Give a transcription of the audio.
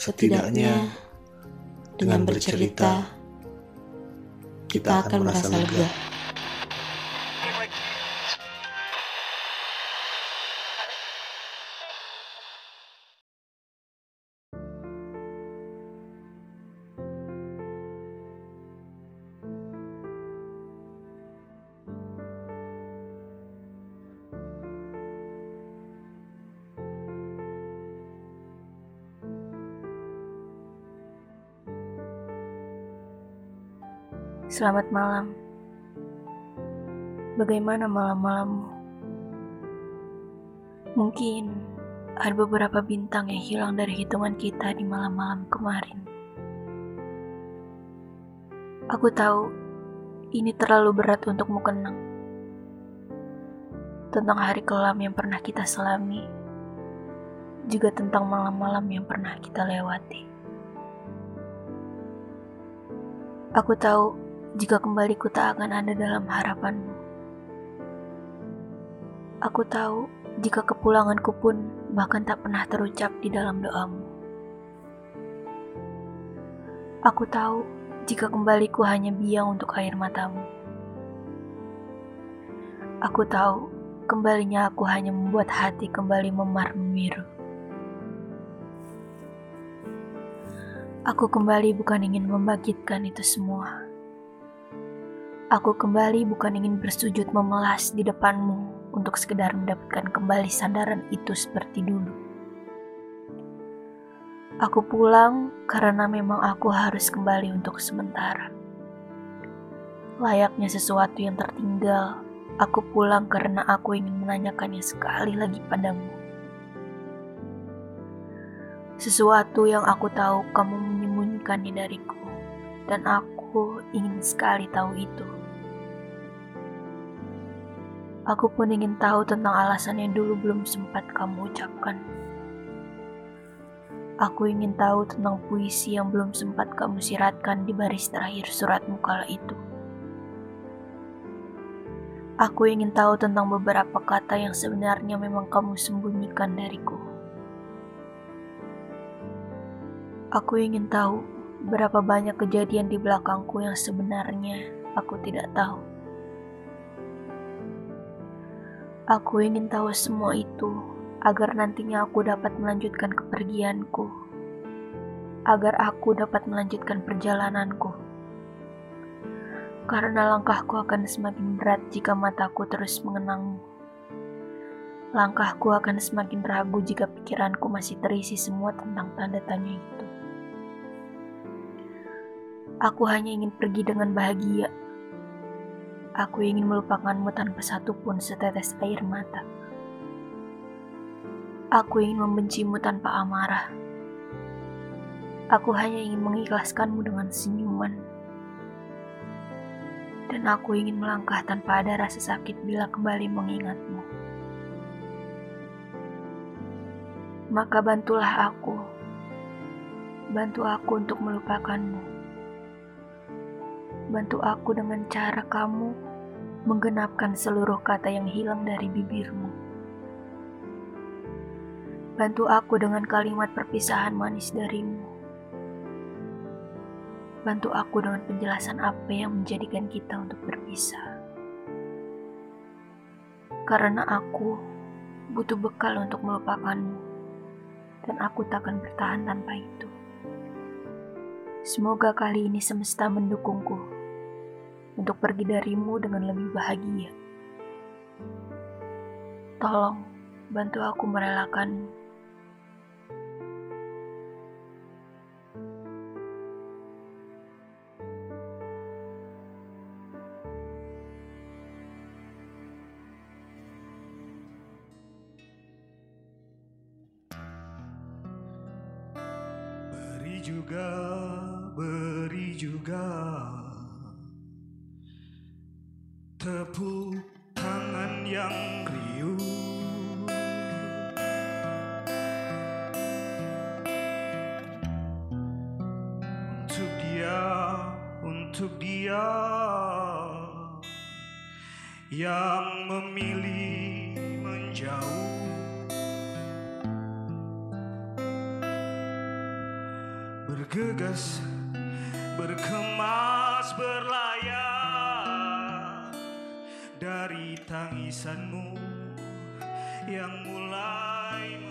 Setidaknya dengan bercerita, kita akan merasa lega. Selamat malam. Bagaimana malam-malammu? Mungkin ada beberapa bintang yang hilang dari hitungan kita di malam-malam kemarin. Aku tahu ini terlalu berat untukmu kenang. Tentang hari kelam yang pernah kita selami, juga tentang malam-malam yang pernah kita lewati. Aku tahu jika kembali ku tak akan ada dalam harapanmu. Aku tahu jika kepulanganku pun bahkan tak pernah terucap di dalam doamu. Aku tahu jika kembaliku hanya biang untuk air matamu. Aku tahu kembalinya aku hanya membuat hati kembali memar memiru. Aku kembali bukan ingin membangkitkan itu semua Aku kembali bukan ingin bersujud memelas di depanmu untuk sekedar mendapatkan kembali sandaran itu seperti dulu. Aku pulang karena memang aku harus kembali untuk sementara. Layaknya sesuatu yang tertinggal, aku pulang karena aku ingin menanyakannya sekali lagi padamu. Sesuatu yang aku tahu kamu menyembunyikannya dariku, dan aku ingin sekali tahu itu. Aku pun ingin tahu tentang alasan yang dulu belum sempat kamu ucapkan. Aku ingin tahu tentang puisi yang belum sempat kamu siratkan di baris terakhir suratmu kala itu. Aku ingin tahu tentang beberapa kata yang sebenarnya memang kamu sembunyikan dariku. Aku ingin tahu berapa banyak kejadian di belakangku yang sebenarnya aku tidak tahu. Aku ingin tahu semua itu agar nantinya aku dapat melanjutkan kepergianku, agar aku dapat melanjutkan perjalananku. Karena langkahku akan semakin berat jika mataku terus mengenangmu. Langkahku akan semakin ragu jika pikiranku masih terisi semua tentang tanda tanya itu. Aku hanya ingin pergi dengan bahagia Aku ingin melupakanmu tanpa satu pun setetes air mata. Aku ingin membencimu tanpa amarah. Aku hanya ingin mengikhlaskanmu dengan senyuman. Dan aku ingin melangkah tanpa ada rasa sakit bila kembali mengingatmu. Maka bantulah aku. Bantu aku untuk melupakanmu bantu aku dengan cara kamu menggenapkan seluruh kata yang hilang dari bibirmu. Bantu aku dengan kalimat perpisahan manis darimu. Bantu aku dengan penjelasan apa yang menjadikan kita untuk berpisah. Karena aku butuh bekal untuk melupakanmu, dan aku takkan bertahan tanpa itu. Semoga kali ini semesta mendukungku untuk pergi darimu dengan lebih bahagia. Tolong bantu aku merelakanmu. Beri juga, beri juga. Tepuk tangan yang riuh. Untuk dia, untuk dia Yang memilih menjauh. Bergegas berkemas berlayar dari tangisanmu yang mulai